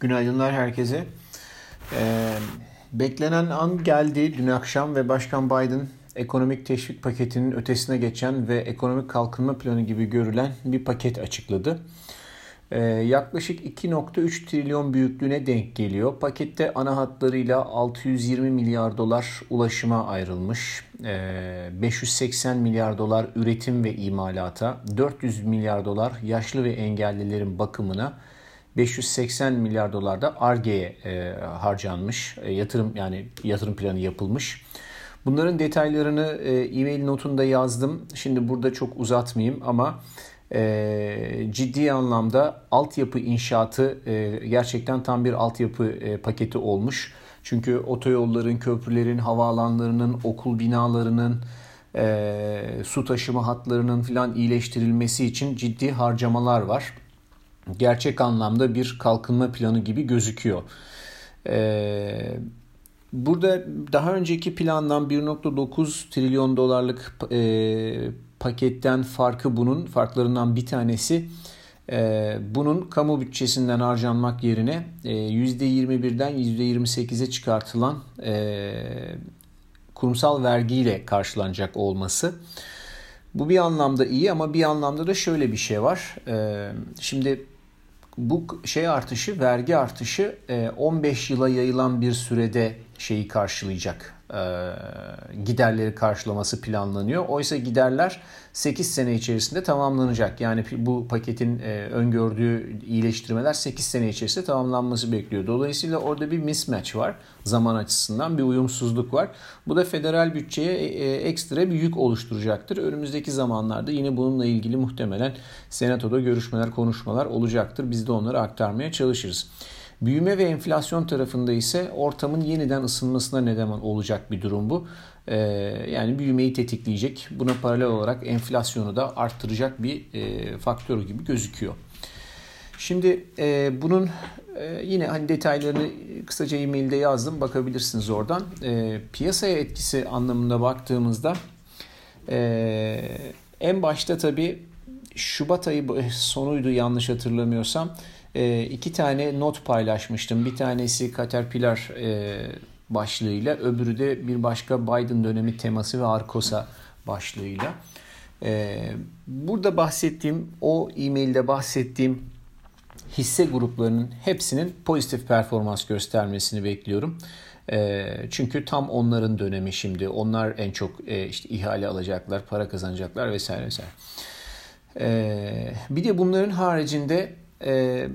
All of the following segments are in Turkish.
Günaydınlar herkese. Ee, beklenen an geldi dün akşam ve Başkan Biden ekonomik teşvik paketinin ötesine geçen ve ekonomik kalkınma planı gibi görülen bir paket açıkladı. Ee, yaklaşık 2.3 trilyon büyüklüğüne denk geliyor. Pakette ana hatlarıyla 620 milyar dolar ulaşıma ayrılmış, ee, 580 milyar dolar üretim ve imalata, 400 milyar dolar yaşlı ve engellilerin bakımına, 580 milyar dolar da ARGE'ye e, harcanmış. E, yatırım yani yatırım planı yapılmış. Bunların detaylarını e, e-mail notunda yazdım. Şimdi burada çok uzatmayayım ama e, ciddi anlamda altyapı inşaatı e, gerçekten tam bir altyapı e, paketi olmuş. Çünkü otoyolların, köprülerin, havaalanlarının, okul binalarının, e, su taşıma hatlarının filan iyileştirilmesi için ciddi harcamalar var gerçek anlamda bir kalkınma planı gibi gözüküyor. Ee, burada daha önceki plandan 1.9 trilyon dolarlık e, paketten farkı bunun farklarından bir tanesi e, bunun kamu bütçesinden harcanmak yerine e, %21'den %28'e çıkartılan e, kurumsal vergiyle karşılanacak olması. Bu bir anlamda iyi ama bir anlamda da şöyle bir şey var. E, şimdi bu şey artışı, vergi artışı 15 e, yıla yayılan bir sürede şeyi karşılayacak. E, giderleri karşılaması planlanıyor. Oysa giderler 8 sene içerisinde tamamlanacak. Yani bu paketin e, öngördüğü iyileştirmeler 8 sene içerisinde tamamlanması bekliyor. Dolayısıyla orada bir mismatch var. Zaman açısından bir uyumsuzluk var. Bu da federal bütçeye ekstra bir yük oluşturacaktır. Önümüzdeki zamanlarda yine bununla ilgili muhtemelen senatoda görüşmeler, konuşmalar olacaktır. Biz de onları aktarmaya çalışırız. Büyüme ve enflasyon tarafında ise ortamın yeniden ısınmasına neden olacak bir durum bu. Ee, yani büyümeyi tetikleyecek, buna paralel olarak enflasyonu da arttıracak bir e, faktör gibi gözüküyor. Şimdi e, bunun e, yine hani detaylarını kısaca e-mailde yazdım bakabilirsiniz oradan. E, piyasaya etkisi anlamında baktığımızda e, en başta tabii Şubat ayı sonuydu yanlış hatırlamıyorsam e, iki tane not paylaşmıştım. Bir tanesi Caterpillar e, başlığıyla, öbürü de bir başka Biden dönemi teması ve Arkosa başlığıyla. E, burada bahsettiğim, o e-mailde bahsettiğim hisse gruplarının hepsinin pozitif performans göstermesini bekliyorum. E, çünkü tam onların dönemi şimdi. Onlar en çok e, işte ihale alacaklar, para kazanacaklar vesaire vesaire. Bir de bunların haricinde e,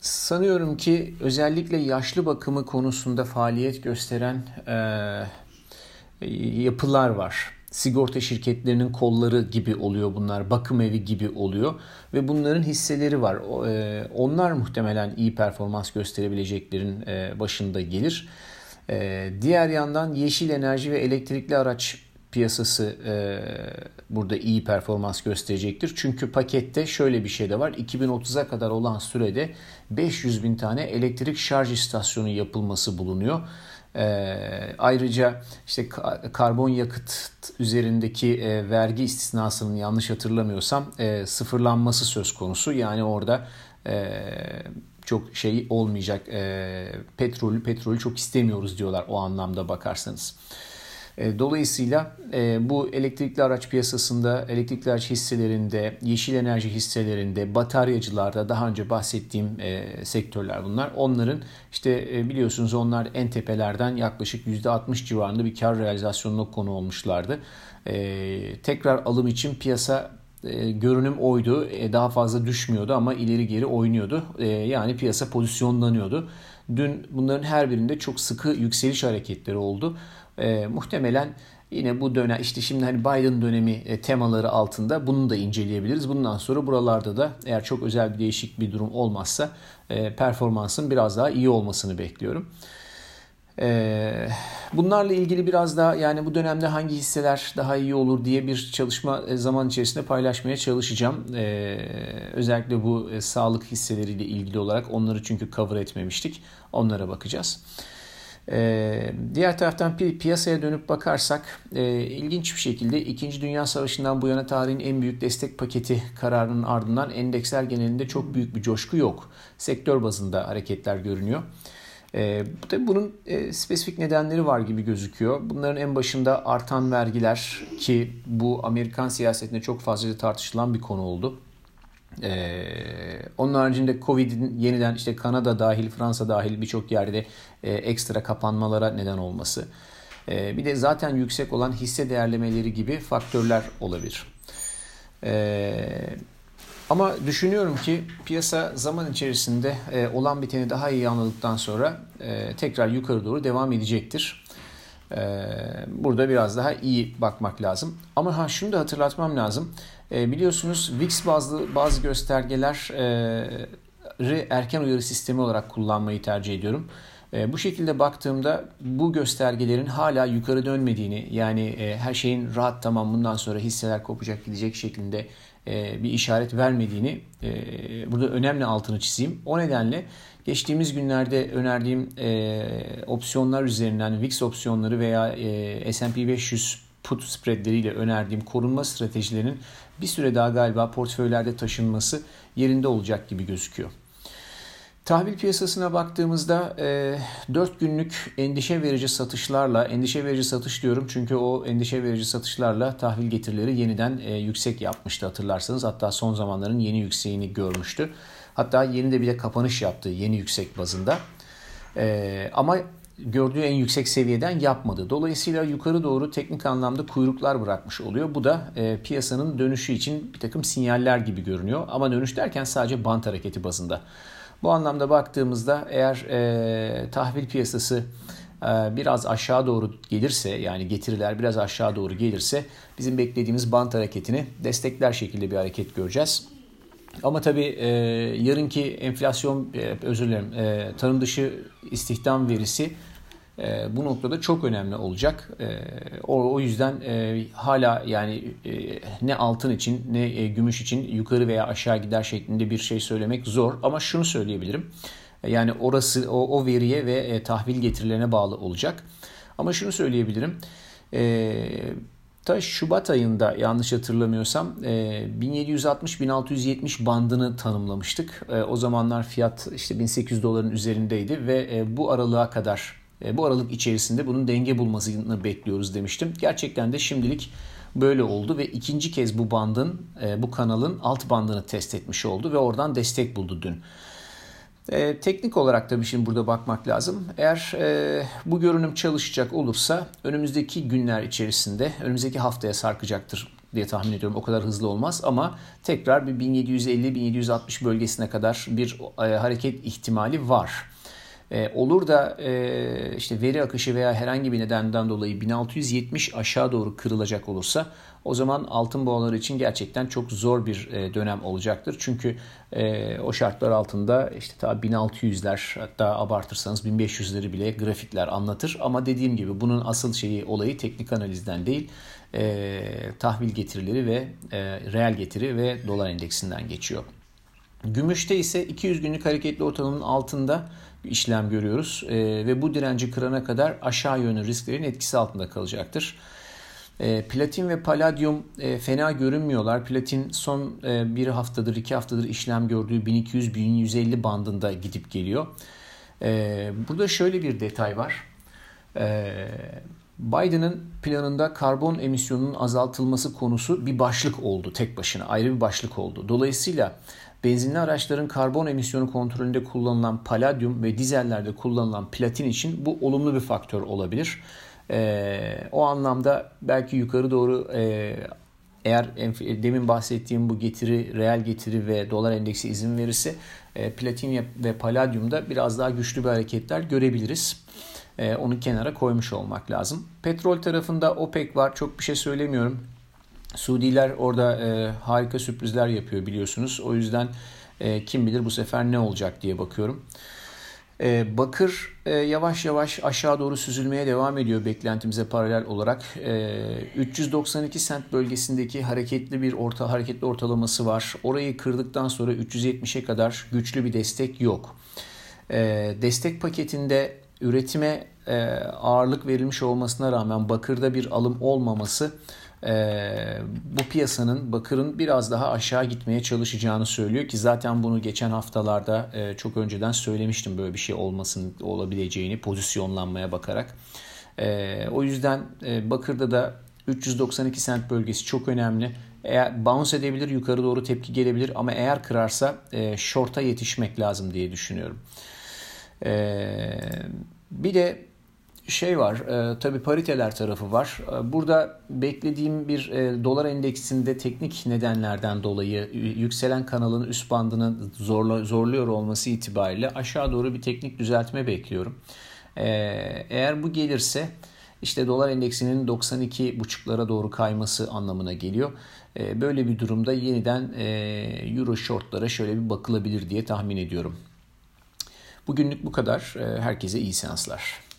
sanıyorum ki özellikle yaşlı bakımı konusunda faaliyet gösteren e, yapılar var. Sigorta şirketlerinin kolları gibi oluyor bunlar, bakım evi gibi oluyor ve bunların hisseleri var. E, onlar muhtemelen iyi performans gösterebileceklerin e, başında gelir. E, diğer yandan yeşil enerji ve elektrikli araç piyasası e, burada iyi performans gösterecektir. Çünkü pakette şöyle bir şey de var. 2030'a kadar olan sürede 500 bin tane elektrik şarj istasyonu yapılması bulunuyor. E, ayrıca işte karbon yakıt üzerindeki e, vergi istisnasının yanlış hatırlamıyorsam e, sıfırlanması söz konusu. Yani orada e, çok şey olmayacak. E, petrolü petrolü çok istemiyoruz diyorlar o anlamda bakarsanız. E, dolayısıyla e, bu elektrikli araç piyasasında, elektrikli araç hisselerinde, yeşil enerji hisselerinde, bataryacılarda daha önce bahsettiğim e, sektörler bunlar. Onların işte biliyorsunuz onlar en tepelerden yaklaşık %60 civarında bir kar realizasyonuna konu olmuşlardı. Tekrar alım için piyasa görünüm oydu. Daha fazla düşmüyordu ama ileri geri oynuyordu. Yani piyasa pozisyonlanıyordu. Dün bunların her birinde çok sıkı yükseliş hareketleri oldu e, muhtemelen yine bu dönem işte şimdi hani Biden dönemi e, temaları altında bunu da inceleyebiliriz. Bundan sonra buralarda da eğer çok özel bir değişik bir durum olmazsa e, performansın biraz daha iyi olmasını bekliyorum. E, bunlarla ilgili biraz daha yani bu dönemde hangi hisseler daha iyi olur diye bir çalışma e, zaman içerisinde paylaşmaya çalışacağım. E, özellikle bu e, sağlık hisseleriyle ilgili olarak onları çünkü cover etmemiştik. Onlara bakacağız. Ee, diğer taraftan pi- piyasaya dönüp bakarsak e, ilginç bir şekilde 2. Dünya Savaşı'ndan bu yana tarihin en büyük destek paketi kararının ardından endeksler genelinde çok büyük bir coşku yok. Sektör bazında hareketler görünüyor. E, tabii bunun e, spesifik nedenleri var gibi gözüküyor. Bunların en başında artan vergiler ki bu Amerikan siyasetinde çok fazla tartışılan bir konu oldu. Ee, onun haricinde Covid'in yeniden işte Kanada dahil, Fransa dahil birçok yerde e, ekstra kapanmalara neden olması. E, bir de zaten yüksek olan hisse değerlemeleri gibi faktörler olabilir. E, ama düşünüyorum ki piyasa zaman içerisinde e, olan biteni daha iyi anladıktan sonra e, tekrar yukarı doğru devam edecektir. E, burada biraz daha iyi bakmak lazım. Ama ha şunu da hatırlatmam lazım. E, biliyorsunuz VIX bazı bazı göstergeler erken uyarı sistemi olarak kullanmayı tercih ediyorum. E, bu şekilde baktığımda bu göstergelerin hala yukarı dönmediğini yani her şeyin rahat tamam bundan sonra hisseler kopacak gidecek şeklinde bir işaret vermediğini e, burada önemli altını çizeyim. O nedenle geçtiğimiz günlerde önerdiğim e, opsiyonlar üzerinden VIX opsiyonları veya e, S&P 500 put spreadleriyle önerdiğim korunma stratejilerinin bir süre daha galiba portföylerde taşınması yerinde olacak gibi gözüküyor. Tahvil piyasasına baktığımızda e, 4 günlük endişe verici satışlarla, endişe verici satış diyorum çünkü o endişe verici satışlarla tahvil getirileri yeniden e, yüksek yapmıştı hatırlarsanız. Hatta son zamanların yeni yükseğini görmüştü. Hatta yeni de bile kapanış yaptı yeni yüksek bazında. E, ama gördüğü en yüksek seviyeden yapmadı. Dolayısıyla yukarı doğru teknik anlamda kuyruklar bırakmış oluyor. Bu da e, piyasanın dönüşü için bir takım sinyaller gibi görünüyor. Ama dönüş derken sadece bant hareketi bazında. Bu anlamda baktığımızda eğer e, tahvil piyasası e, biraz aşağı doğru gelirse yani getiriler biraz aşağı doğru gelirse bizim beklediğimiz bant hareketini destekler şekilde bir hareket göreceğiz. Ama tabii e, yarınki enflasyon, e, özür dilerim, e, tarım dışı istihdam verisi e, bu noktada çok önemli olacak. E, o, o yüzden e, hala yani e, ne altın için ne e, gümüş için yukarı veya aşağı gider şeklinde bir şey söylemek zor. Ama şunu söyleyebilirim. Yani orası o, o veriye ve e, tahvil getirilerine bağlı olacak. Ama şunu söyleyebilirim. E, ta Şubat ayında yanlış hatırlamıyorsam 1760-1670 bandını tanımlamıştık. O zamanlar fiyat işte 1800 doların üzerindeydi ve bu aralığa kadar bu aralık içerisinde bunun denge bulmasını bekliyoruz demiştim. Gerçekten de şimdilik böyle oldu ve ikinci kez bu bandın, bu kanalın alt bandını test etmiş oldu ve oradan destek buldu dün. E, teknik olarak tabii şimdi burada bakmak lazım. Eğer e, bu görünüm çalışacak olursa önümüzdeki günler içerisinde, önümüzdeki haftaya sarkacaktır diye tahmin ediyorum. O kadar hızlı olmaz ama tekrar bir 1750-1760 bölgesine kadar bir e, hareket ihtimali var. E, olur da e, işte veri akışı veya herhangi bir nedenden dolayı 1670 aşağı doğru kırılacak olursa o zaman altın boğaları için gerçekten çok zor bir e, dönem olacaktır. Çünkü e, o şartlar altında işte ta 1600'ler hatta abartırsanız 1500'leri bile grafikler anlatır. Ama dediğim gibi bunun asıl şeyi olayı teknik analizden değil e, tahvil getirileri ve e, reel getiri ve dolar endeksinden geçiyor. Gümüşte ise 200 günlük hareketli ortalamanın altında işlem görüyoruz e, ve bu direnci kırana kadar aşağı yönlü risklerin etkisi altında kalacaktır. E, platin ve paladyum e, fena görünmüyorlar. Platin son e, bir haftadır, iki haftadır işlem gördüğü 1200-1150 bandında gidip geliyor. E, burada şöyle bir detay var. E, Biden'ın planında karbon emisyonunun azaltılması konusu bir başlık oldu tek başına ayrı bir başlık oldu. Dolayısıyla benzinli araçların karbon emisyonu kontrolünde kullanılan paladyum ve dizellerde kullanılan platin için bu olumlu bir faktör olabilir. E, o anlamda belki yukarı doğru e, eğer demin bahsettiğim bu getiri, reel getiri ve dolar endeksi izin verirse e, platin ve paladyumda biraz daha güçlü bir hareketler görebiliriz. E, onu kenara koymuş olmak lazım. Petrol tarafında OPEC var. Çok bir şey söylemiyorum. Suudiler orada e, harika sürprizler yapıyor biliyorsunuz. O yüzden e, kim bilir bu sefer ne olacak diye bakıyorum. E, bakır e, yavaş yavaş aşağı doğru süzülmeye devam ediyor beklentimize paralel olarak. E, 392 sent bölgesindeki hareketli bir orta hareketli ortalaması var. Orayı kırdıktan sonra 370'e kadar güçlü bir destek yok. E, destek paketinde üretime e, ağırlık verilmiş olmasına rağmen bakırda bir alım olmaması e, bu piyasanın bakırın biraz daha aşağı gitmeye çalışacağını söylüyor ki zaten bunu geçen haftalarda e, çok önceden söylemiştim böyle bir şey olmasın olabileceğini pozisyonlanmaya bakarak. E, o yüzden e, bakırda da 392 sent bölgesi çok önemli. Eğer bounce edebilir yukarı doğru tepki gelebilir ama eğer kırarsa e, short'a yetişmek lazım diye düşünüyorum. E, bir de şey var e, tabi pariteler tarafı var. E, burada beklediğim bir e, dolar endeksinde teknik nedenlerden dolayı yükselen kanalın üst bandını zorla, zorluyor olması itibariyle aşağı doğru bir teknik düzeltme bekliyorum. E, eğer bu gelirse işte dolar endeksinin 92 buçuklara doğru kayması anlamına geliyor. E, böyle bir durumda yeniden e, euro shortlara şöyle bir bakılabilir diye tahmin ediyorum. Bugünlük bu kadar. E, herkese iyi seanslar.